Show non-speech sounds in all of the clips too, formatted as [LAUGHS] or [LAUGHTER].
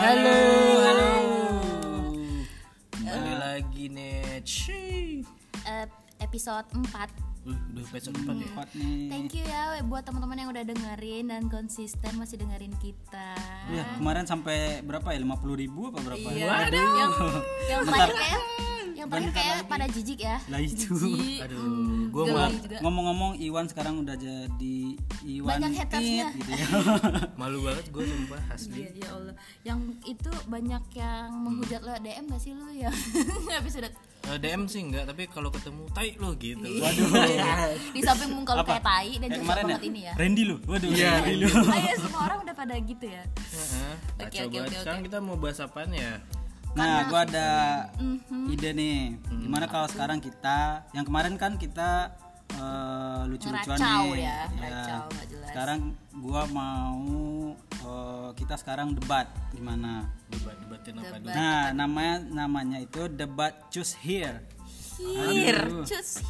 Halo, halo. Kembali lagi nih. Eh, episode 4 Uh, udah episode 4 ya. Nih. Thank you ya buat teman-teman yang udah dengerin dan konsisten masih dengerin kita. Ya, kemarin sampai berapa ya? 50 ribu apa berapa? Iya. Yang, yang terakhir kayak yang terakhir kayak pada jijik ya. Lah itu. Jijik. Aduh, mal- juga. Ngomong-ngomong Iwan sekarang udah jadi Iwan Banyak hatersnya. Gitu ya. [LAUGHS] malu banget gue sumpah asli. Iya, ya Allah. Yang itu banyak yang menghujat lo DM gak sih lo ya? [LAUGHS] Episode Eh, DM sih enggak, tapi kalau ketemu tai lo gitu. Waduh. [LAUGHS] di samping muka lo kayak tai dan cocok kemarin ya? banget ini ya. Randy lu. Waduh, Iya. Randy lu. Ayo semua orang udah pada gitu ya. Heeh. Oke, oke, banget. oke, Sekarang kita mau bahas apaan ya? Nah, gua ada Mhm. ide nih. Gimana kalau sekarang kita yang kemarin kan kita eh, lucu-lucuan Ngeracau nih. ya, nggak jelas. Sekarang gua mau eh, kita sekarang debat gimana? Debat-debatin apa dulu? Nah, namanya namanya itu debat choose here. Here, Aduh. Choose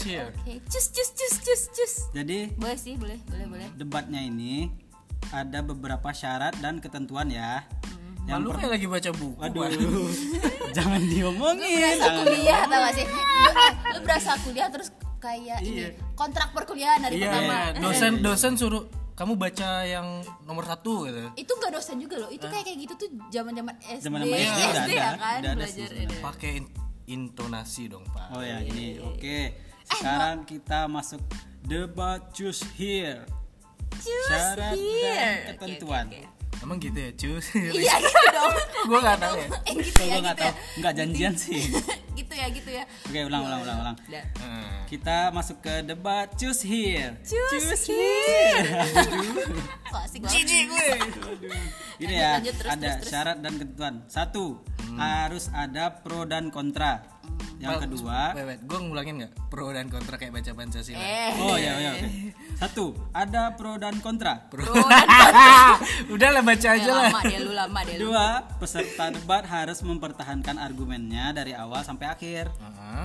here. here. Oke, cus cus cus cus cus. Jadi Boleh sih, boleh, boleh, boleh. debatnya ini ada beberapa syarat dan ketentuan ya. Yang Malu per- kayak lagi baca buku. Waduh, Pak. [LAUGHS] jangan diomongin. Berasa kuliah tau gak sih? Lu, eh, lu berasa kuliah terus kayak ini kontrak perkuliahan dari Iya, pertama. iya. dosen dosen suruh kamu baca yang nomor satu gitu. Itu gak dosen juga loh. Itu kayak kayak gitu tuh zaman-zaman SD, Zaman-zaman SD udah SD ya ada, kan ada belajar. Pakai in- intonasi dong pak. Oh ya, ini Iya, oke. Sekarang kita masuk debat choose here. Choose Syarat here. dan ketentuan. oke, oke. Emang gitu ya cus? [LAUGHS] Iya gitu [LAUGHS] dong. Gue gak tahu ya. Eh gitu ya, nggak gitu ya. tahu, nggak janjian sih. gitu ya, gitu ya. Oke, ulang, ulang, ulang, ulang. Heeh. Kita masuk ke debat choose here. Choose here. [LAUGHS] Kok asik banget. Jijik gue. Ini Lanjut, ya, lanjut, terus, ada terus, terus. syarat dan ketentuan. Satu, Hmm. harus ada pro dan kontra. Yang kedua, Wait, wait. Gue ngulangin gak? Pro dan kontra kayak baca Pancasila. Eh. oh ya, ya, oke. Satu, ada pro dan kontra. Pro dan kontra. [LAUGHS] Udah lah baca aja lah. lama dia lu lama dia lu. Kedua, peserta debat harus mempertahankan argumennya dari awal sampai akhir. Heeh.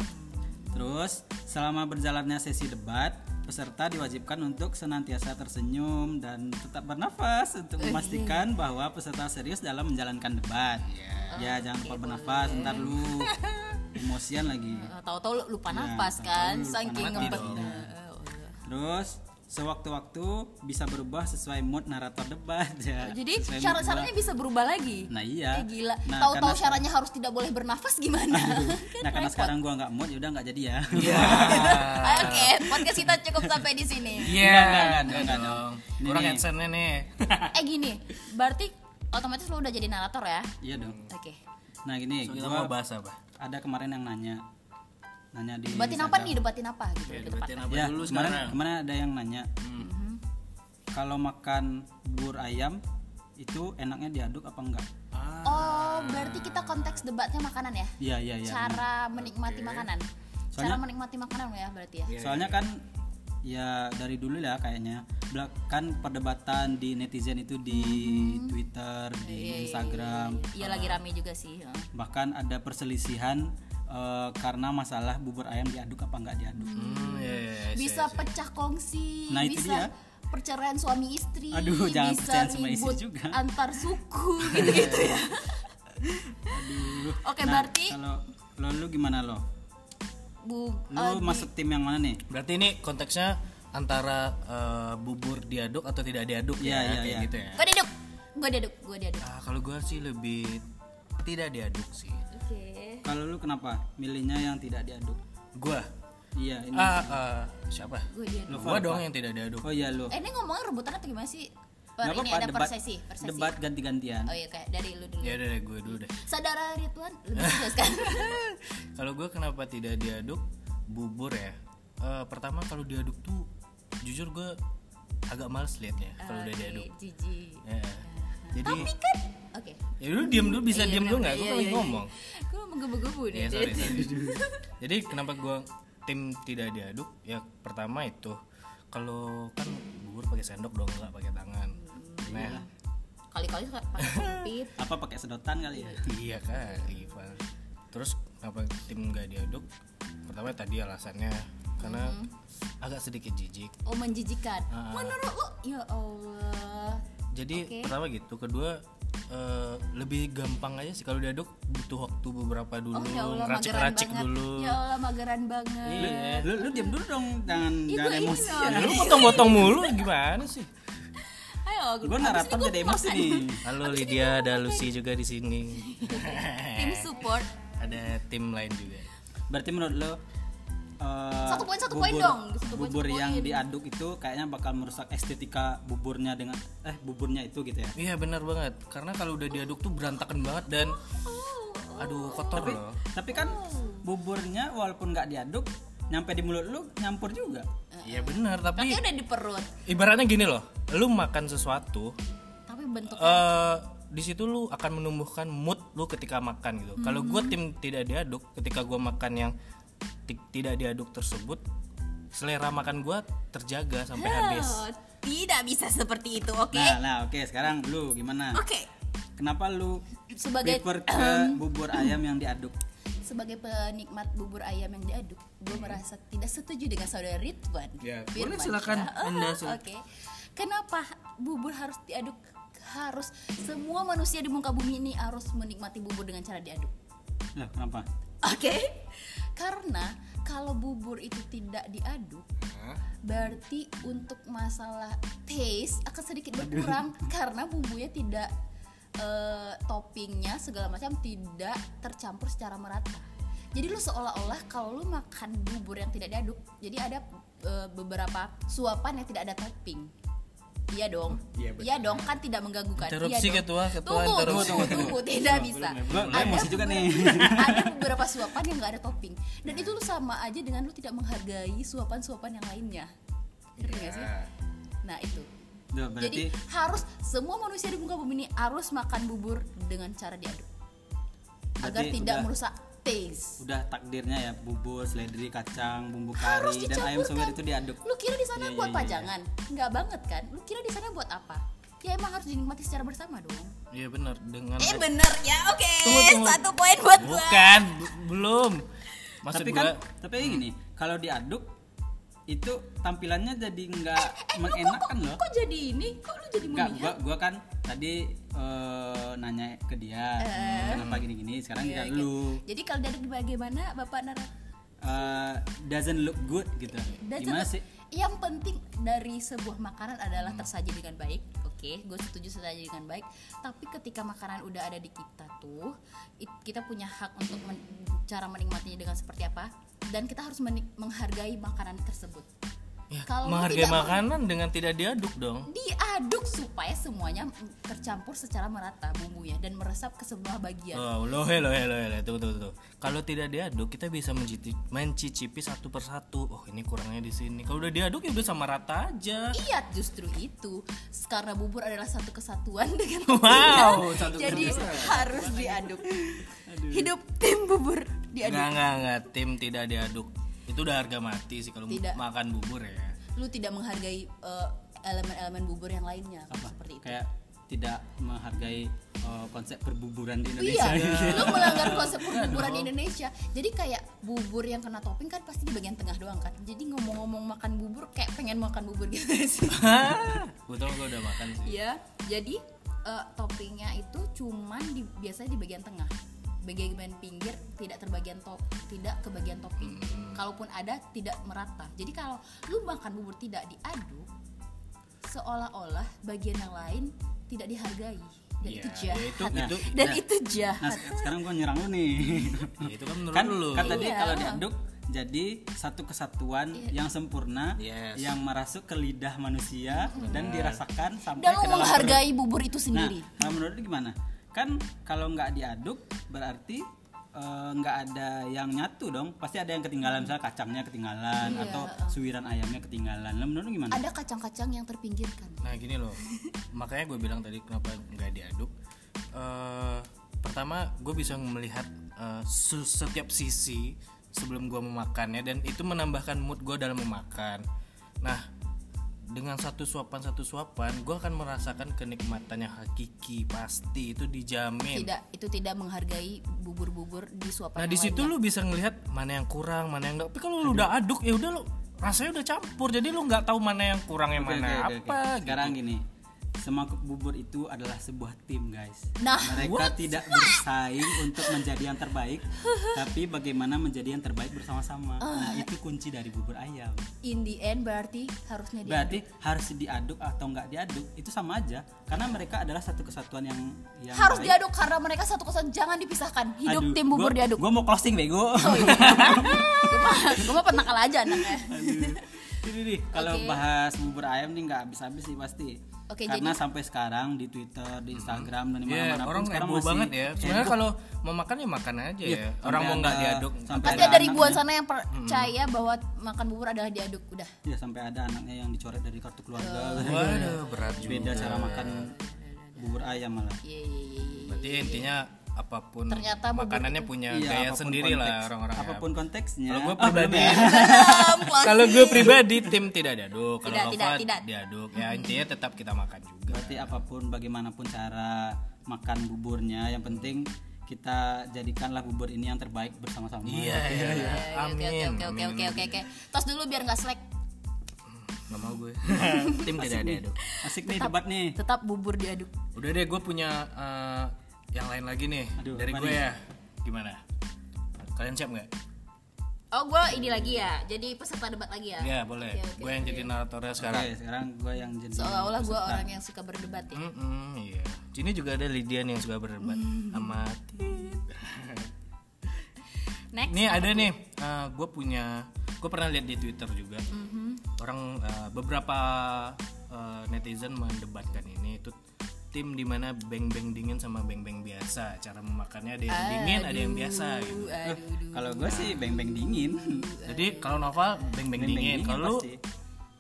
Terus, selama berjalannya sesi debat, peserta diwajibkan untuk senantiasa tersenyum dan tetap bernafas untuk memastikan bahwa peserta serius dalam menjalankan debat. Ya, jangan lupa bernafas, ntar lu [LAUGHS] emosian lagi. Tahu-tahu lu lupa Ya, nafas kan, lu lupa saking udah. Terus, sewaktu-waktu bisa berubah sesuai mood narator debat [LAUGHS] ya. Jadi syarat-syaratnya bisa berubah lagi. Nah, iya. Eh, gila. Nah, Tahu-tahu karena- syaratnya harus tidak boleh bernafas gimana? [LAUGHS] Kan Nah, karena repot. sekarang gua nggak mood, yaudah nggak jadi ya. Iya. Ah, [LAUGHS] Oke, podcast kita cukup sampai di sini. Iya. Enggak, enggak, dong. Ini Kurang nih. adsense nih. Eh gini, berarti otomatis lu udah jadi narator ya? Iya dong. Oke. Nah, gini, So, kita gua mau bahas apa? ada kemarin yang nanya. Nanya di Debatin apa nih? Debatin apa gitu Ya, debatin apa Ya, dulu kemarin, sekarang? kemarin ada yang nanya. Mhm. Kalau makan bubur ayam itu enaknya diaduk apa enggak? Ah, Oh, berarti kita konteks debatnya makanan ya? Iya, iya, iya. Cara menikmati makanan. Cara Soalnya- menikmati makanan ya berarti ya? Soalnya kan ya dari dulu ya kayaknya kan perdebatan di netizen itu di Twitter, di Instagram, Iya lagi rame juga sih. ya. bahkan ada perselisihan eh, karena masalah bubur ayam diaduk apa enggak diaduk. Hmm, iya, iya, iya, Bisa pecah kongsi, Nah, itu bisa dia. perceraian suami istri, Aduh, jangan bisa perceraian sama istri ribut juga. antar suku [LAUGHS] gitu-gitu ya. Oke, Nah, berarti kalau lo lu gimana lo? Bu Lu eh, di- masuk tim yang mana nih? Berarti ini konteksnya antara eh, bubur diaduk atau tidak diaduk ya, kayak iya. gitu ya. Gua diaduk. Gua diaduk, gua diaduk. Ah, kalau gue sih lebih tidak diaduk sih. Oke. Kalau lu kenapa milihnya yang tidak diaduk? Gue, Iya, ini. ah, ah, siapa? Gua diaduk. Gue dong yang tidak diaduk. Oh iya lu. Eh, ini ngomongnya rebutan atau gimana sih? Per, Nggak ini apa-apa, ada debat, per sesi, per sesi. debat ganti-gantian. Oh iya kayak dari lu dulu. Ya udah gue dulu deh. Saudara Ridwan lebih kan? [LAUGHS] Kalau gue kenapa tidak diaduk bubur ya? Eh, pertama kalau diaduk tuh jujur gue agak males liatnya kalau udah diaduk. Jijik. Ya. Jadi Tapi kan Oke. Ya dulu diam dulu bisa Iya, diam benar, dulu nggak? Gue iya, kan lagi iya, ngomong. Gue menggebu-gebu nih. Ya sorry, sorry. [LAUGHS] Jadi kenapa gue tim tidak diaduk? Ya pertama itu kalau kan bubur pakai sendok dong nggak pakai tangan. Nah Kali-kali suka pakai sempit. [LAUGHS] Apa pakai sedotan kali ya? iya kali Pak. Terus kenapa tim nggak diaduk? Pertama tadi alasannya karena agak sedikit jijik. Oh menjijikan. Ah. Menurut lu ya Allah. Jadi Oke. pertama gitu, kedua eh, lebih gampang aja sih. Kalau diaduk butuh waktu beberapa dulu. Oh ya Allah racik-racik banget. dulu. Ya Allah mageran banget. iya. Lu lu diam dulu dong. Jangan Ih, jangan emosi. Ya, lu potong-potong mulu gimana sih? Ayo, gue narapan jadi emosi nih. Halo Lydia ada Lucy juga di sini. Tim support. ada tim lain juga. Berarti menurut lo eh, Satu poin, satu poin dong. Satu poin, bubur satu yang diaduk itu kayaknya bakal merusak estetika buburnya dengan eh buburnya itu gitu ya iya benar banget karena kalau udah diaduk tuh berantakan banget dan aduh kotor loh tapi kan buburnya walaupun nggak diaduk nyampe di mulut lu nyampur juga iya benar Tapi tapi udah di perut. ibaratnya gini loh lu makan sesuatu Tapi bentuknya eh di situ lu akan menumbuhkan mood lu ketika makan gitu. Kalau gue Hmm. tim tidak diaduk, ketika gue makan yang tidak diaduk tersebut, selera makan gue terjaga sampai habis. Oh, tidak bisa seperti itu, oke? nah nah oke sekarang lu gimana Oke. kenapa lu Sebagai prefer ke bubur ayam yang diaduk sebagai penikmat bubur ayam yang diaduk, gue merasa tidak setuju dengan saudara Ridwan. Ya, Firman boleh silakan Syah. Anda, Oh. Oke. Kenapa bubur harus diaduk? Harus semua manusia di muka bumi ini harus menikmati bubur dengan cara diaduk. Lah, kenapa Oke. Karena kalau bubur itu tidak diaduk, berarti untuk masalah taste akan sedikit berkurang karena bumbunya tidak eh, toppingnya segala macam tidak tercampur secara merata. Jadi lu seolah-olah kalau lu makan bubur yang tidak diaduk, jadi ada eh, beberapa suapan yang tidak ada topping. Iya dong. Iya. Iya dong, kan tidak mengganggu kan? Interupsi, iya. Ketua, Ketua, Tunggu, tunggu, interupsi. tunggu, tunggu, tidak bisa. Gua- gua emosi juga nih. ada [LAUGHS] beberapa suapan yang nggak ada topping dan itu lu sama aja dengan lu tidak menghargai suapan-suapan yang lainnya ngerti nggak sih nah itu Duh, berarti jadi harus semua manusia di muka bumi ini harus makan bubur dengan cara diaduk agar Berarti tidak udah- merusak taste. Udah takdirnya ya bubur seledri kacang bumbu harus kari dan ayam suwir dicampurkan itu diaduk. Lu kira di sana Iya, buat iya, iya. pajangan? Nggak banget kan? Lu kira di sana buat apa? Ya emang harus dinikmati secara bersama dong. Iya benar. Dengan eh bener ya oke. Tunggu. satu poin buat gua. Bukan. Bu- belum. Maksud tapi gua kan tapi gini kalau diaduk itu tampilannya jadi nggak mengenakan loh. kok jadi ini? Kok lu jadi Enggak, gua gua kan tadi eh, nanya ke dia kenapa gini-gini? Sekarang Iya, kita lu. Jadi kalau diaduk bagaimana Bapak Nara? eh, doesn't look good gitu. Dan gimana sih? Yang penting dari sebuah makanan adalah tersaji dengan baik. Oke, gue setuju tersaji dengan baik. Tapi ketika makanan udah ada di kita tuh, it- kita punya hak untuk men- cara menikmatinya dengan seperti apa. Dan kita harus menghargai makanan tersebut. ya, kalau menghargai tidak- makanan dengan tidak diaduk dong. Diaduk supaya semuanya tercampur secara merata bumbunya dan meresap ke semua bagian. Oh, loh, he, loh, he, loh, he, loh. Tuh, tuh, tuh. Kalau tidak diaduk, kita bisa mencicipi, mencicipi satu persatu. Oh, ini kurangnya di sini. Kalau udah diaduk ya udah sama rata aja. Iya justru itu karena bubur adalah satu kesatuan [LAUGHS] dengan Wow, satu jadi harus diaduk hidup tim bubur diaduk Enggak, enggak, enggak. Tim tidak diaduk. Itu udah harga mati sih kalau Tidak. makan bubur ya. lu tidak menghargai eh, elemen-elemen bubur yang lainnya apa seperti itu kayak tidak menghargai eh, konsep perbuburan di Iya, Indonesia lu [LAUGHS] melanggar konsep perbuburan di Indonesia. Jadi kayak bubur yang kena topping kan pasti di bagian tengah doang kan. Jadi ngomong-ngomong makan bubur kayak pengen makan bubur gitu sih. [LAUGHS] Betul gue udah makan sih. Iya, jadi eh, toppingnya itu cuman di, biasanya di bagian tengah. Bagian pinggir tidak terbagian top, tidak ke bagian topping. Kalaupun ada tidak merata. Jadi kalau lu makan bubur tidak diaduk, seolah-olah bagian yang lain tidak dihargai. Dan Iya, itu ya jahat. itu Nah, itu Dan Nah, itu jahat. nah se- sekarang gua nyerang lu nih [LAUGHS] ya itu kan menurut kan lu. kan tadi Iya. kalau diaduk jadi satu kesatuan yang sempurna Yes. yang merasuk ke lidah manusia dan dirasakan sampai Dan ke lu dalam menghargai bubur itu Nah, sendiri. kalau menurut lu gimana? Kan kalau nggak diaduk berarti eh, nggak ada yang nyatu dong. Pasti ada yang ketinggalan, misalnya kacangnya ketinggalan Iya, atau suiran ayamnya ketinggalan. Lah menurut lu gimana? Ada kacang-kacang yang terpinggirkan. Nah gini loh, makanya gue bilang tadi kenapa nggak diaduk. Eh, pertama gue bisa melihat su- setiap sisi sebelum gue memakannya dan itu menambahkan mood gue dalam memakan. Nah dengan satu suapan satu suapan gue akan merasakan kenikmatan yang hakiki pasti itu dijamin. Tidak, itu tidak menghargai bubur-bubur di suapan Nah di situ lu bisa ngelihat mana yang kurang, mana yang enggak. Tapi kalau lu udah aduk ya udah lu rasanya udah campur. Jadi lu nggak tahu mana yang kurang yang Oke, mana oke, oke, oke. apa. gitu. Sekarang gini, semua bubur itu adalah sebuah tim guys. Nah, mereka tidak bersaing untuk menjadi yang terbaik [LAUGHS] tapi bagaimana menjadi yang terbaik bersama-sama. Ah. nah itu kunci dari bubur ayam. In the end berarti harusnya dia berarti harus diaduk atau nggak diaduk itu sama aja. Karena mereka adalah satu kesatuan yang yang harus baik. diaduk karena mereka satu kesatuan. Jangan dipisahkan. Hidup Aduh, tim bubur gua- diaduk. gua mau closing bego. Oh iya. [LAUGHS] Gue gue mah penakal aja anaknya. Ini nih kalau Oke. bahas bubur ayam nih nggak habis-habis sih pasti Oke, karena jadi- sampai sekarang di Twitter di Instagram dan di Iya, mana-mana orang sekarang masih banget ya. Sebenarnya kalau mau makan ya makan aja Iya, ya. sampai Orang mau nggak diaduk. sampai pasti ada ada ribuan sana yang percaya bahwa makan bubur adalah diaduk udah ya sampai ada anaknya yang dicoret dari kartu keluarga Waduh, berat juga. beda cara makan bubur ayam malah iya iya iya iya. Berarti intinya apa pun Ternyata makanannya punya Iya, gaya sendiri lah orang-orang. ya. apa pun konteksnya Kalau gue [LAUGHS] pribadi, [LAUGHS] kalau gue pribadi tim tidak diaduk. Kalau Tidak, tidak, diaduk. Ya intinya tetap kita makan juga. berarti apa pun bagaimanapun cara makan buburnya yang penting kita jadikanlah bubur ini yang terbaik bersama-sama Iya, iya, iya. Amin. oke oke oke oke oke tos dulu biar nggak slack Nggak mau gue. [LAUGHS] tim tidak diaduk. asik nih debat nih tetap bubur diaduk Udah deh, gue punya eh, yang lain lagi nih Aduh, dari gue ya. Gimana? Kalian siap nggak? oh gue ini lagi ya jadi peserta debat lagi ya Ya boleh. Oke, oke, gue yang jadi naratornya oke sekarang. sekarang gue yang jadi seolah-olah gue orang yang suka berdebat ya Mm-mm, iya. Sini juga ada Lydia nih yang suka berdebat sama Tit. [LAUGHS] next Nih ada nih, gue punya, gue pernah lihat di Twitter juga. Mm-hmm. Orang eh, beberapa eh, netizen mendebatkan ini itu tim di mana beng-beng dingin sama beng-beng biasa. Cara memakannya ada yang dingin, ada yang biasa. Gitu. aduh aduh kalau gue sih beng beng dingin Jadi kalau novel beng-beng Beng-beng dingin, kalau lu pasti.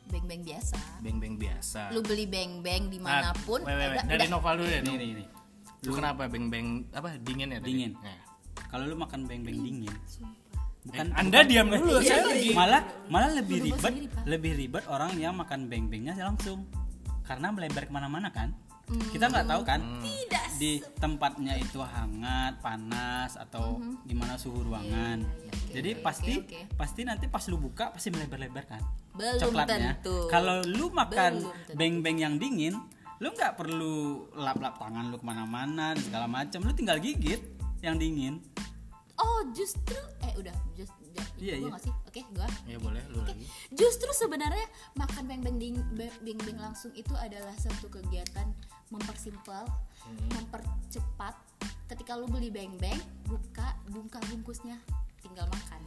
beng beng biasa beng-beng biasa. lu beli beng beng Nah, di mana pun wait, wait, wait. udah- dari novel dulu ya. nih nih Lu kenapa beng-beng apa dingin ya? tadi? Dingin. Nah. kalau lu makan beng beng dingin bukan Eh, Anda diam dulu, saya lagi. malah malah lebih ribet lebih ribet orang yang makan beng bengnya langsung karena melebar ke mana-mana kan Hmm. kita nggak tahu kan tidak di tempatnya itu hangat panas atau gimana suhu ruangan jadi pasti oke. pasti nanti pas lu buka pasti melebar-lebar kan Belum coklatnya tentu. kalau lu makan beng-beng yang dingin lu nggak perlu lap-lap tangan lu ke mana-mana dan segala macam lu tinggal gigit yang dingin oh justru eh udah just, just Iya, gua iya. sih oke gua Ya boleh lu lagi. Justru sebenarnya makan beng-beng ding- be- beng-beng langsung itu adalah satu kegiatan mempersimpel, Hmm. mempercepat. Ketika lu beli beng-beng, buka bungka bungkusnya, tinggal makan.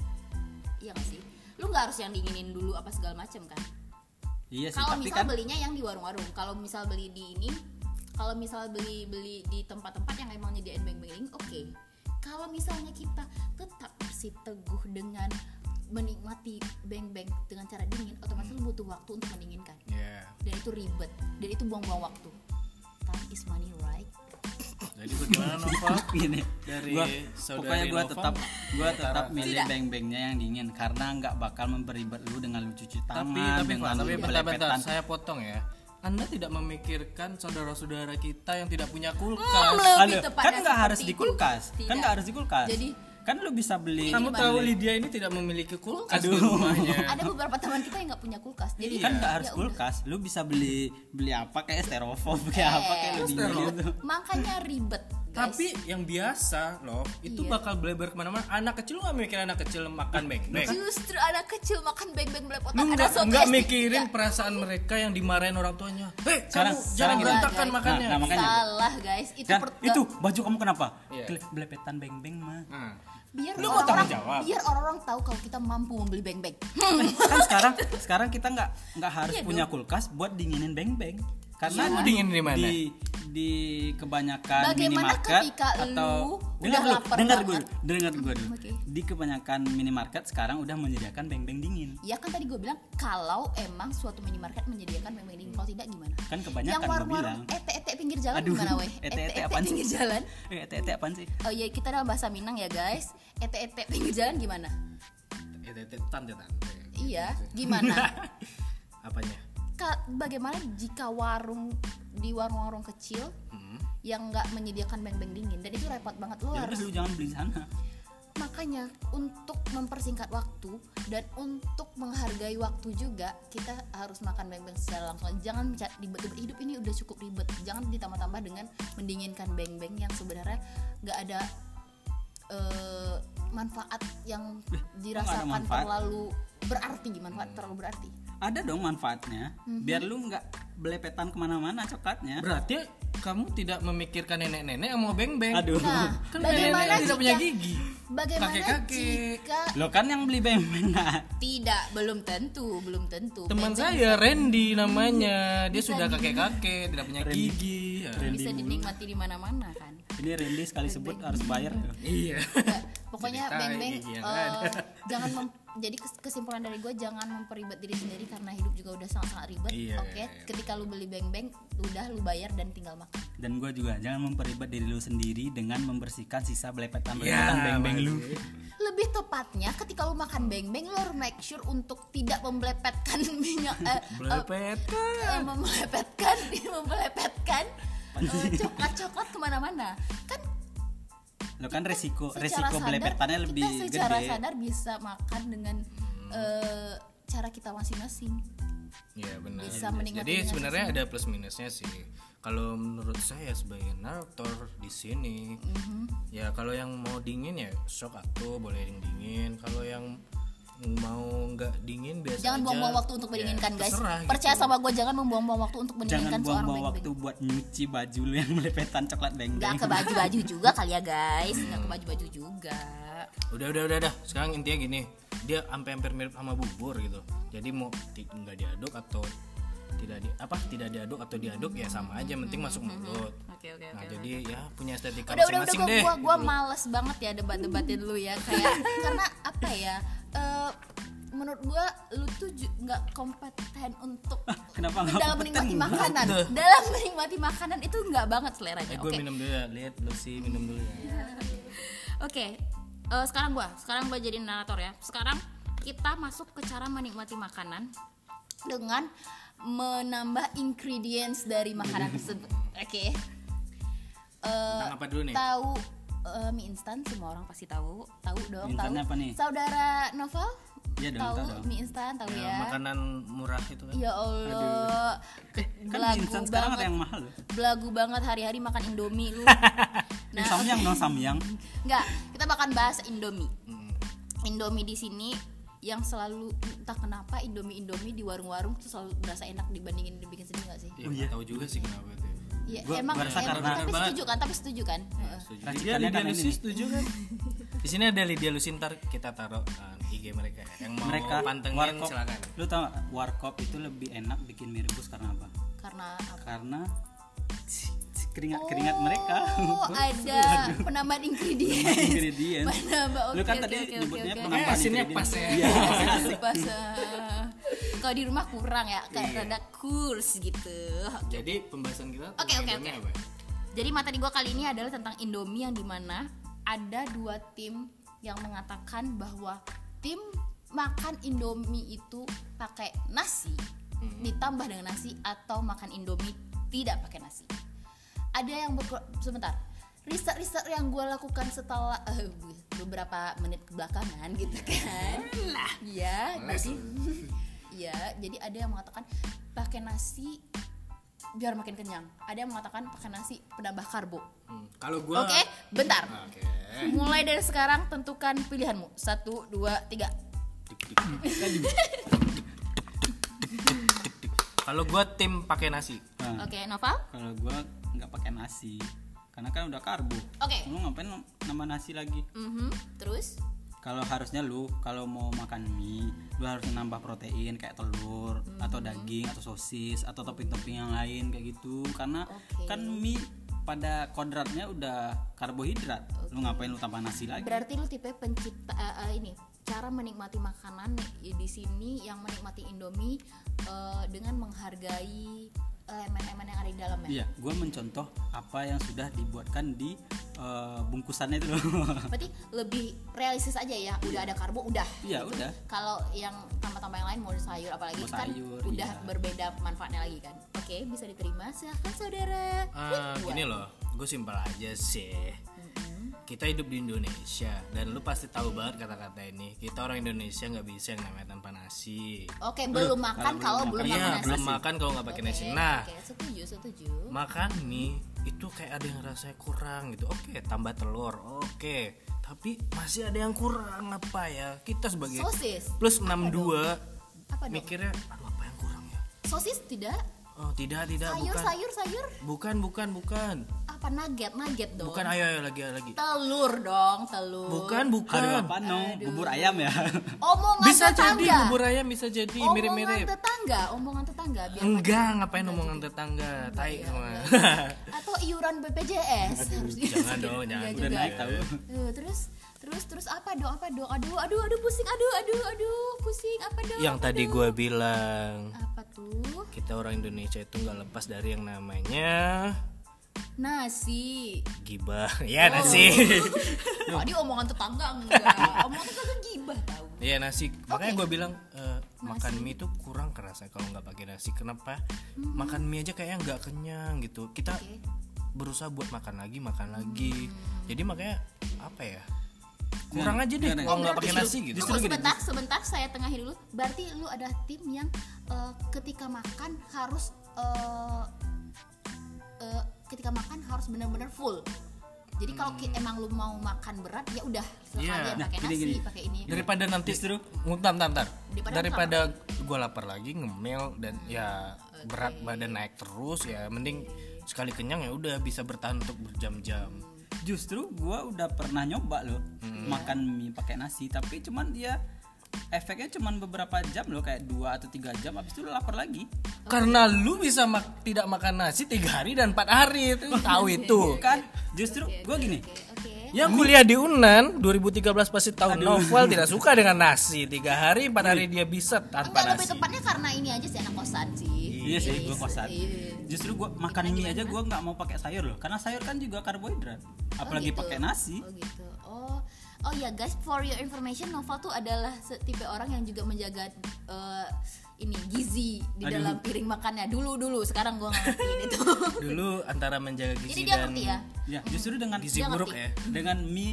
Iya gak sih? Lu nggak harus yang dinginin dulu apa segala macem kan? iya sih Kalau misal kan belinya yang di warung-warung, kalau misal beli di ini, kalau misal beli beli di tempat-tempat yang emang nyediain beng-beng dingin, oke. Kalau misalnya kita tetap masih teguh dengan menikmati beng-beng dengan cara dingin, otomatis lu butuh waktu untuk mendinginkan. Ya. Dan itu ribet, dan itu buang-buang waktu. Time is money, right? Jadi bagaimana Nova? [LAUGHS] gini Dari gua, saudari pokoknya gua Nova tetap gua tetap milih Tidak. beng-bengnya yang dingin karena nggak bakal memperibet lu dengan lu cuci tangan tapi tapi dengan tapi lu bentar-bentar belepetan. saya potong ya. Anda tidak memikirkan saudara-saudara kita yang tidak punya Hmm, kulkas. lebih Aduh, tepatnya kan nggak harus di kulkas kan nggak harus di kulkas Jadi- kan lu bisa beli Kamu tahu Lydia ini tidak memiliki kulkas di Aduh. rumahnya. Ada beberapa teman kita yang nggak punya kulkas, jadi kan nggak harus ya udah. kulkas lu bisa beli beli apa kayak styrofoam kayak apa kayak lu gitu Makanya ribet. Tapi yang biasa loh, itu Iya. bakal bleber ke mana-mana. Anak kecil lu gak mikir anak kecil makan beng-beng. Justru anak kecil makan beng-beng belepotan Lu ada mikirin Nggak. perasaan mereka yang dimarahin orang tuanya. Hei, Sekarang- kamu jangan berantakan Nah, makannya. nah, makanya. Salah guys, itu per- itu baju kamu kenapa Iya. Kele- belepetan beng-beng mah Nah, biar Lu tanggung jawab? biar orang-orang tahu kalau kita mampu membeli beng-beng. kan sekarang sekarang kita nggak nggak harus Iya punya kulkas buat dinginin beng-beng karena. Lu dingin di mana? di di kebanyakan Bagaimana minimarket ketika atau lu dengar dulu lapar dengar gue dengar gue dulu Oke. di kebanyakan minimarket sekarang udah menyediakan beng-beng dingin Ya kan tadi gue bilang kalau emang suatu minimarket menyediakan beng-beng dingin, kalau tidak gimana? kan kebanyakan Yang gue warung-warung bilang ete-ete pinggir jalan Aduh, gimana weh? [LAUGHS] ete-ete apaan sih? pinggir jalan. eh ete apaan sih Oh iya kita dalam bahasa Minang ya guys. Ete-ete pinggir jalan gimana? itu tante tante. Iya, gimana? [LAUGHS] Apanya? Ka- bagaimana jika warung di warung-warung kecil Hmm. yang nggak menyediakan beng-beng dingin? Dan itu repot banget lo ya harus lu jangan beli sana. Mak makanya untuk mempersingkat waktu dan untuk menghargai waktu juga kita harus makan beng-beng secara langsung. Jangan ribet-ribet hidup ini udah cukup ribet. Jangan ditambah-tambah dengan mendinginkan beng-beng yang sebenarnya nggak ada eh, manfaat yang dirasakan manfaat? terlalu berarti. Manfaat terlalu berarti ada dong manfaatnya biar lu nggak belepetan ke mana-mana coklatnya Berarti kamu tidak memikirkan nenek-nenek yang mau beng-beng. aduh nah Kan bagaimana nenek-nenek tidak punya gigi. bagaimana Kakek-kakek. jika lo kan yang beli beng-beng nah. tidak belum tentu belum tentu Teman Beng-beng saya Randy namanya. Dia sudah kakek-kakek, tidak punya gigi. Ya. bisa dinikmati di mana-mana kan ini Randy sekali sebut harus bayar Iya. Pokoknya yang eh, ada. [LAUGHS] jangan mem- jadi kes- kesimpulan dari gue jangan memperibet diri sendiri karena hidup juga udah sangat-sangat ribet Iya, oke iya, iya. ketika lu beli beng-beng udah lu bayar dan tinggal makan dan gue juga jangan memperibet diri lu sendiri dengan membersihkan sisa belepetan Ya, belepetan beng-beng lu masih. lebih tepatnya ketika lu makan beng-beng lu harus make sure untuk tidak membelepetkan [LAUGHS] minyak eh, eh, Belepet eh, membelepetkan [LAUGHS] membelepetkan eh, coklat-coklat ke mana-mana kan lo kan resiko secara resiko sadar, belepetannya lebih kita secara gede sadar bisa makan dengan eh, cara kita masing-masing Iya benar. Bisa Jadi dengan sebenarnya ada plus minusnya sih. Kalau menurut saya sebagai narator di sini, Mhm. ya kalau yang mau dingin ya shock atau boleh yang dingin. Kalau yang mau nggak dingin biasa jangan aja. buang-buang waktu untuk Ya, menginginkan guys terserah percaya gitu. sama gue jangan membuang-buang waktu untuk jangan menginginkan seorang buang-buang waktu buat nyuci baju lu yang belepetan coklat nggak beng-beng ke baju-baju juga kali ya guys nggak ke baju-baju juga Udah udah udah udah. Sekarang intinya gini, dia sampai hampir mirip sama bubur gitu. Jadi mau nggak diaduk atau tidak di apa tidak diaduk atau diaduk ya sama aja, penting masuk mulut. oke oke Nah jadi ya punya estetika udah udah udah masing-masing gua, gua gitu. males banget ya debat-debatin lu ya kayak karena apa ya menurut gua lu tuh nggak kompeten untuk kenapa nggak dalam kompeten? menikmati makanan dalam menikmati makanan itu nggak banget seleranya Eh, oke gue minum dulu ya, lihat lu sih minum dulu ya. [LAUGHS] Oke, eh, sekarang gua, sekarang gua jadi narator ya. Sekarang kita masuk ke cara menikmati makanan dengan menambah ingredients dari makanan tersebut. Oke. Eh, Tentang apa dulu nih? tahu eh, mie instan semua orang pasti tahu, tahu dong, tahu. apa nih? Saudara Novel? Iya dong, tahu mie instan, tahu Ya, ya. makanan murah itu kan. Ya Allah. kan Belagu mie instan sekarang banget. ada yang mahal loh Belagu banget hari-hari makan Indomie lu. [LAUGHS] nah, samyang dong samyang Enggak, kita makan bahas Indomie. Mm. Indomie di sini yang selalu entah kenapa Indomie Indomie di warung-warung tuh selalu berasa enak dibandingin dibikin sendiri gak sih? Ya, nggak tahu juga sih kenapa itu. Iya, Gua- emang, emang karena- tapi banget. setuju kan? Tapi setuju kan? Heeh. Setuju. Racikannya Lucy ini. setuju kan? [LAUGHS] Di sini ada Lydia Lucy ntar kita taruh uh, IG mereka ya. Yang mau mereka pantengin warkop silakan. lu tau gak, warkop itu lebih enak bikin mie rebus karena apa Karena apa? karena keringat keringat mereka Oh, ada penambahan ingredients. ingredients [LAUGHS] Penambah. lu Oke, kan oke, tadi oke, nyebutnya oke. penambahan Eh, asinnya ingredients. pas ya. Iya. Pas, eh, kalau di rumah kurang ya, kayak Iya. rada kurs gitu. Jadi pembahasan kita Oke, oke, oke. apa? Jadi materi gua kali ini adalah tentang Indomie yang di mana ada dua tim yang mengatakan bahwa tim makan Indomie itu pakai nasi ditambah dengan nasi atau makan Indomie tidak pakai nasi. Ada yang sebentar. Riset-riset yang gue lakukan setelah eh, beberapa menit belakangan gitu kan. Lah ya jadi [LAUGHS] ya jadi ada yang mengatakan pakai nasi biar makin kenyang. Ada yang mengatakan pakai nasi penambah karbo. Hmm, Kalau gua oke bentar. [LAUGHS] Oke. mulai dari sekarang tentukan pilihanmu. Satu dua tiga. Kalau gua tim pakai nasi. Nah, oke Noval? Kalau gua nggak pakai nasi karena kan udah karbo. Oke. Lu ngapain nambah nasi lagi? Mhm. terus kalau harusnya lu kalau mau makan mie lu harus nambah protein kayak telur atau daging atau sosis atau topping-topping yang lain kayak gitu. Karena Oke. kan mie pada kodratnya udah karbohidrat. Lu ngapain lu tambah nasi lagi? Berarti lu tipe pencipta eh, eh, ini cara menikmati makanan di sini yang menikmati Indomie eh, dengan menghargai elemen-elemen yang ada di dalamnya iya gua mencontoh apa yang sudah dibuatkan di eh, bungkusannya itu. Loh [LAUGHS] berarti lebih realistis aja ya udah ada karbo udah iya udah. Kalau yang tambah-tambah yang lain mau sayur apalagi Mau kan sayur, udah iya. berbeda manfaatnya lagi kan. Oke bisa diterima silahkan saudara. Ah, gini loh, gue simpel aja sih. Kita hidup di Indonesia. Dan lu pasti tahu banget kata-kata ini. Kita orang Indonesia nggak bisa yang namanya tanpa nasi. Oke, belum makan kalau belum makan iya nasi. belum makan kalau nggak pakai nasi. Nah Oke, setuju, setuju. makan mie itu kayak ada yang rasanya kurang gitu. Oke tambah telur. Oke tapi masih ada yang kurang. Apa ya? Kita sebagai Sosis. plus 62 Apa dong? mikirnya aduh apa yang kurang ya? Sosis tidak? Oh tidak tidak Sayur, bukan sayur, sayur. bukan bukan bukan Apa nugget, nugget dong. bukan ayo ayo lagi lagi Telur dong, telur. bukan Aduh bukan apa no? Bubur ayam ya? Omongan bisa tetangga. jadi bubur ayam bisa jadi Omongan mirip-mirip tetangga, omongan tetangga biar enggak ngapain omongan tetangga tai semua atau iuran BPJS harus di- jangan dong jangan Udah naik tahu. Eh, terus terus terus apa? Dong apa? Dong aduh aduh aduh pusing aduh aduh aduh pusing. Apa dong yang apa tadi gue bilang. Apa tuh? Kita orang Indonesia itu nggak lepas dari yang namanya nasi. gibah. [LAUGHS] Oh. ya nasi. [LAUGHS] Tadi omongan tetangga enggak. Omongan tetangga gibah tahu. Iya nasi. Makanya gue bilang eh, makan mie itu kurang kerasa kalau nggak pakai nasi. Kenapa? Makan mie aja kayaknya nggak kenyang gitu. Kita Oke. berusaha buat makan lagi makan lagi. Hmm. jadi makanya apa ya kurang aja deh Gimana? kalau nggak pakai nasi gitu Tunggu sebentar, sebentar saya tengahin dulu. Berarti lu ada tim yang eh, ketika makan harus eh, ketika makan harus benar-benar full. Jadi kalau ki- emang lu mau makan berat ya udah silakan Iya. aja Nah, pakai nasi, pakai ini. daripada nanti Justru- bentar, bentar, bentar. Daripada daripada gue lapar lagi ngemil dan ya berat badan naik terus ya mending sekali kenyang ya udah bisa bertahan untuk berjam-jam Justru gua udah pernah nyoba loh makan mie pakai nasi, tapi cuman dia efeknya cuman beberapa jam loh kayak dua atau tiga jam habis itu lu lapar lagi. Karena lu bisa mak- tidak makan nasi tiga hari dan empat hari itu [LAUGHS] tahu itu. Kan? Justru gua gini. yang kuliah di Unan 2013 pasti tahu Novel tidak suka dengan [LAUGHS] nasi. Tiga hari empat hari dia bisa tanpa Enggak lebih nasi. tepatnya karena ini aja sih anak kosan sih. Iya sih gua kosan Iya. justru gua makan mie aja gua nggak mau pakai sayur loh karena sayur kan juga karbohidrat apalagi gitu. pakai nasi Oh gitu. Oh, oh ya guys, for your information, Nova tuh adalah tipe orang yang juga menjaga eh, ini gizi di Aduh. dalam piring makannya. Dulu dulu, sekarang gua nggak ngerti itu. dulu antara menjaga Jadi gizi dia dan ngerti ya. ya justru dengan gizi Dia buruk ngerti. ya dengan mie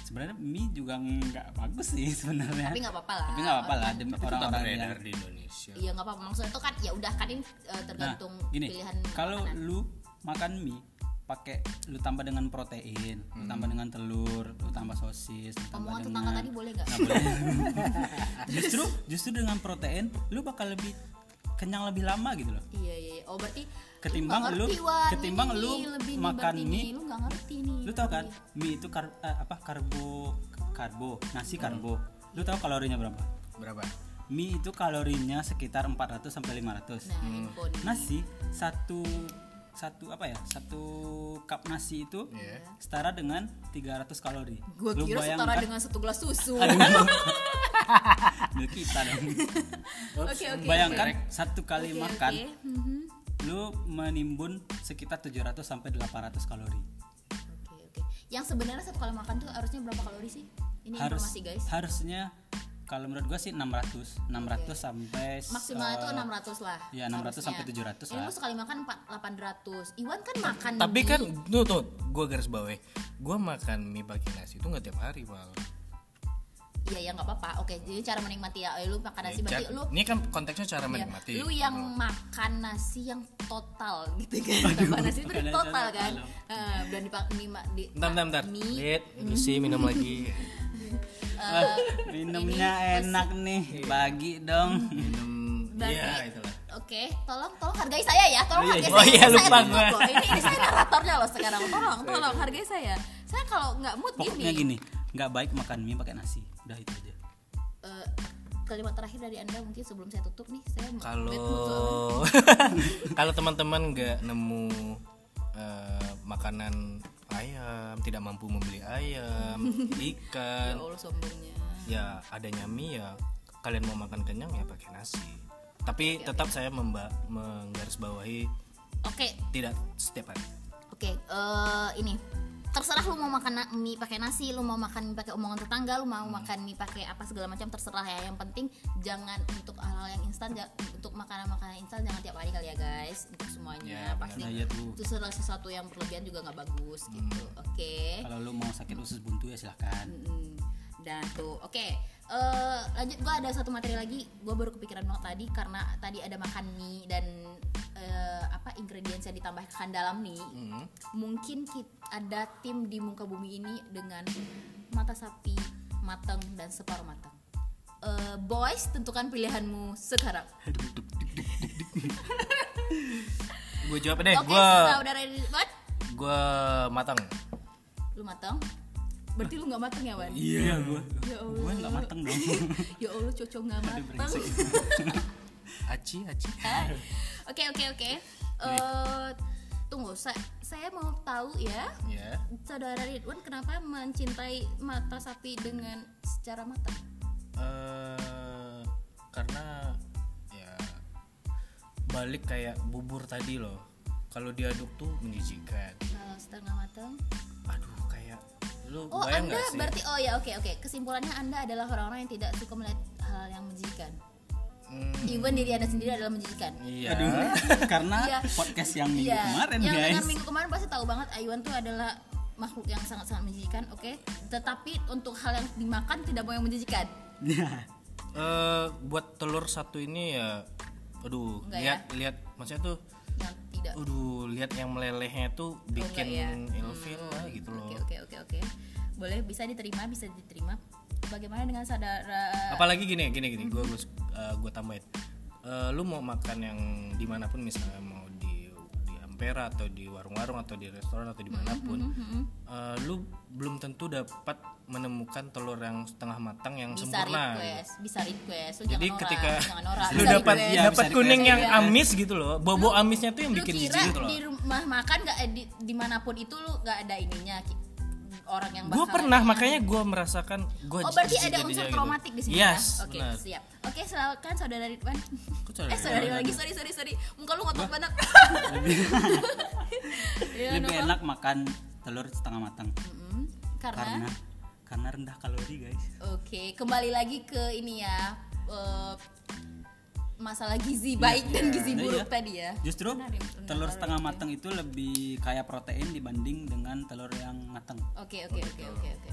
sebenarnya mie juga nggak bagus sih sebenarnya Tapi nggak apa-apa lah. tapi nggak apa-apa lah demi orang-orang yang di Indonesia Iya nggak apa-apa. Maksudnya itu kan ya udah kan ini eh, nah tergantung gini pilihan. kalau makanan. lu makan mie pakai lu tambah dengan protein lu tambah dengan telur lu tambah sosis lu tambah omongan dengan tetangga tadi boleh nggak? Nggak boleh. [LAUGHS] justru justru dengan protein lu bakal lebih kenyang lebih lama gitu loh Iya iya. iya. Oh berarti Ketimbang lu- ngerti, Wan. ketimbang Ini lu lebih makan mie, nih. lu nggak ngerti nih. lu tau kan mie itu kar eh, apa karbo karbo nasi karbo lu tahu kalorinya berapa berapa mie itu kalorinya sekitar 400 sampai 500 Nah, handphone. nasi satu satu apa ya satu cup nasi itu Iya. setara dengan 300 kalori Gua Lu kira setara bayangkan- dengan satu gelas susu. [LAUGHS] Aduh. [LAUGHS] Lu kita dong Oke oke. bayangkan satu kali Oke, makan oke. Mhm. Lu menimbun sekitar 700 sampai 800 kalori Oke oke. Yang sebenarnya satu kali makan tuh harusnya berapa kalori sih? Ini harus informasi guys. harusnya kalau menurut gua sih 600 600 sampai Maksimalnya tuh eh, 600 lah. ya, 600 sampai harusnya. 700 Ini lah. lu sekali makan 4 800. Iwan kan makan tapi mie. kan tuh tuh gue garis bawahi gue makan mie pakai nasi itu nggak tiap hari bang Iya ya nggak apa-apa. Oke, jadi cara menikmati ya lu makan nasi berarti Ca- lu ini kan konteksnya cara ya, menikmati lu yang makan nasi yang total gitu kan. Tambah nasi itu berarti total kan. Eh, dan dipak di, di bentar bentar bentar mie lihat isi minum lagi [LAUGHS] Wah, minumnya enak nih bagi dong minum Berarti- iya itulah Oke, tolong tolong hargai saya ya. Tolong Oh, iya, hargai iya. Oh, saya. iya, lupa saya loh. Ini, ini saya naratornya loh sekarang. [LAUGHS] Tolong, tolong hargai saya. Saya kalau nggak mood pokoknya gini. gini nggak baik makan mie pakai nasi. Udah itu aja. Eh, kalimat terakhir dari anda mungkin sebelum saya tutup nih saya kalau [LAUGHS] kalau teman-teman nggak nemu eh, makanan ayam tidak mampu membeli ayam [LAUGHS] ya ikan allah sombongnya. ya adanya mie ya kalian mau makan kenyang ya pakai nasi. Tapi tetap saya memba menggarisbawahi oke. tidak setiap hari. Oke eh, ini terserah lu mau makan mie pakai nasi lu mau makan mie pakai omongan tetangga lu mau makan mie pakai apa segala macam terserah ya. Yang penting jangan untuk hal-hal yang instan untuk makanan-makanan instan jangan tiap hari kali ya guys. Untuk semuanya Ya, pasti. tuh. itu salah sesuatu yang berlebihan juga nggak bagus gitu. Oke. Kalau lu mau sakit usus buntu ya silahkan. Mm, dan tuh oke Eh, lanjut gua ada satu materi lagi. Gua baru kepikiran banget tadi karena tadi ada makan mie dan eh, apa ingredients yang ditambahkan dalam mie. Hmm. mungkin kit- ada tim di muka bumi ini dengan mata sapi matang dan separuh matang Eh, boys tentukan pilihanmu sekarang. [LAUGHS] Gue jawab deh. Oke gue saudara gue matang lu matang berarti lu nggak matang ya Wan? Iya, gua. ya Allah. Gua nggak mateng dong. [LAUGHS] ya Allah cocok nggak matang [LAUGHS] aci aci. Oke oke oke. Eh, tunggu, sa- saya mau tahu ya, ya saudara Ridwan kenapa mencintai mata sapi dengan secara matang? eh karena ya balik kayak bubur tadi loh. Kalau diaduk tuh menjijikan. Kalau setengah matang? Lu Oh bayang anda nggak sih berarti oh ya oke oke kesimpulannya anda adalah orang-orang yang tidak suka melihat hal yang menjijikan. Hmm, Even diri anda sendiri adalah menjijikan. iya Aduh, [LAUGHS] karena Iya. podcast yang minggu Iya. kemarin yang guys. dengar minggu kemarin pasti tahu banget Aywan tuh adalah makhluk yang sangat-sangat menjijikan, oke. Tetapi untuk hal yang dimakan tidak mau yang menjijikan. Iya. Eh, buat telur satu ini ya aduh Enggak lihat lihat maksudnya tuh Yang tidak. aduh lihat yang melelehnya tuh bikin enggak ya? ilfil lah gitu loh Oke oke oke oke. Boleh bisa diterima bisa diterima. Bagaimana dengan saudara? apalagi gini gini gini gue gue gue tambahin Eh, lu mau makan yang di mana pun misalnya Ampera atau di warung-warung atau di restoran atau di mana pun eh, lu belum tentu dapat menemukan telur yang setengah matang yang Bisa sempurna request, bisa request. Lu jadi jangan ketika norak. lu dapat. Iya, dapat kuning request. yang Iya. amis gitu loh bobo amisnya tuh yang Lu bikin kira jijik gitu loh di rumah makan nggak di di mana pun itu lu nggak ada ininya orang yang gue pernah makanya gue merasakan gue Oh berarti ada unsur traumatik di sini yes ya? Oke benar. siap. Oke silakan saudara Ridwan. [LAUGHS] Eh saudara Ridwan lagi sorry sorry sorry. Muka lu ngotot banget. [LAUGHS] Iya, Lebih enak makan telur setengah matang. Karena karena rendah kalori, guys. oke kembali lagi ke ini ya eh, masalah gizi baik dan gizi Nah, buruk iya. tadi ya. Justru Benar ya, telur setengah oke. matang itu lebih kaya protein dibanding dengan telur yang matang. Oke oke oke oke oke.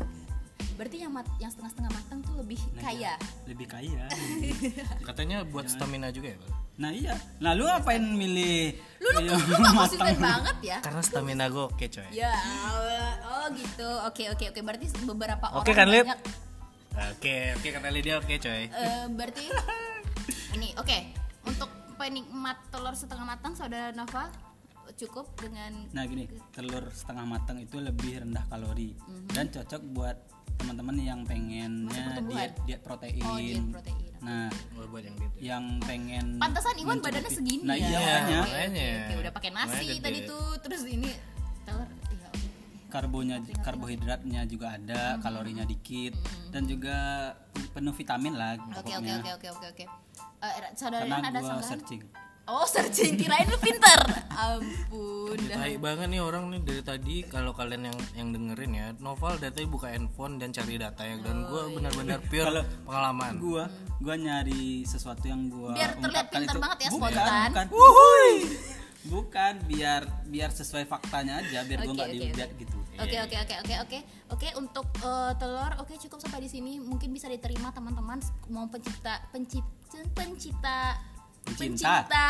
Berarti yang mat, yang setengah-setengah matang tuh lebih Nah, kaya. Lebih kaya. [LAUGHS] katanya buat stamina juga ya Pak? nah iya. Nah lu ngapain milih? Lu [LAUGHS] lu, lu matang? konsisten banget ya. karena stamina gue oke coy Ya, Allah. oh gitu. Oke oke oke. Berarti beberapa Oke orang kan, Lip? banyak. oke oke kata Lydia oke coy Eh, berarti [LAUGHS] ini oke untuk penikmat telur setengah matang saudara Nova cukup dengan Nah gini, telur setengah matang itu lebih rendah kalori Mhm. dan cocok buat teman-teman yang pengennya diet diet protein. oh diet protein. Nah, buat yang gitu yang pengen Pantesan Iwan mencukupi- badannya segini Nah, ya. iya Iya, makanya Oke, oke, udah pakai nasi Makanya gede. tadi tuh terus ini telur ya oke. karbonya karbohidratnya juga ada, Mhm. kalorinya dikit dan juga penuh vitamin lah Oke oke pokoknya. oke oke oke Eh, saudara Karena ada gua sanggahan? searching. Oh searching kirain lu pinter. [LAUGHS] Ampun. dah. Tai banget nih orang nih dari tadi kalau kalian yang yang dengerin ya Novel dari tadi buka handphone dan cari data ya dan gue benar-benar pure Kalau pengalaman Gua gua nyari sesuatu yang gua Biar terlihat pintar itu banget ya, bukan, spontan. bukan. Bukan biar biar sesuai faktanya aja biar gua Oke, nggak oke, dilihat gitu. Oke oke oke oke oke oke untuk eh, telur oke cukup sampai di sini mungkin bisa diterima teman-teman mau pencipta pencipta pencipta Pencinta. pencinta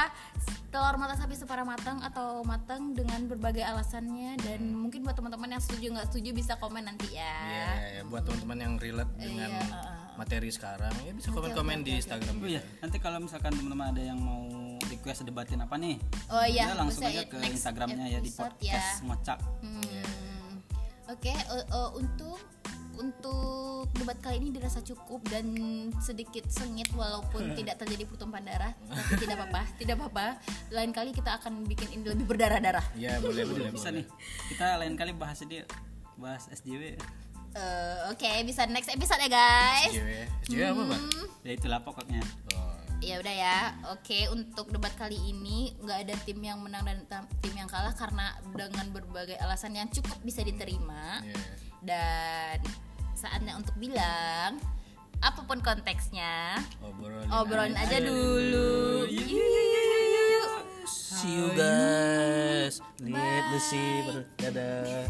telur mata sapi separa matang atau matang dengan berbagai alasannya dan mungkin buat teman-teman yang setuju nggak setuju bisa komen nanti ya. Iya, ya, buat teman-teman yang relate dengan Iya, uh, materi sekarang ya bisa komen-komen di Instagram Oh iya, nanti kalau misalkan teman-teman ada yang mau request debatin apa nih? Oh iya, ya langsung bisa aja ya, ke Instagramnya ya di episode podcast ngocak. Hmm. Oke, eh, eh, untuk untuk debat kali ini dirasa cukup dan sedikit sengit walaupun [LAUGHS] tidak terjadi pertumpahan darah, tapi tidak apa-apa, tidak apa-apa. Lain kali kita akan bikin ini lebih berdarah-darah. ya boleh boleh Bisa boleh. nih. Kita lain kali bahas ini bahas SJW. Eh, Oke, bisa next episode ya guys. SJW SJW apa bang Ya itulah pokoknya. oh. ya udah ya oke untuk debat kali ini nggak ada tim yang menang dan tim yang kalah karena dengan berbagai alasan yang cukup bisa diterima Iya. dan saatnya untuk bilang apa pun konteksnya Obrolin, obrolin aja dulu Yuk. See you guys. Lihat the sea. Dadah.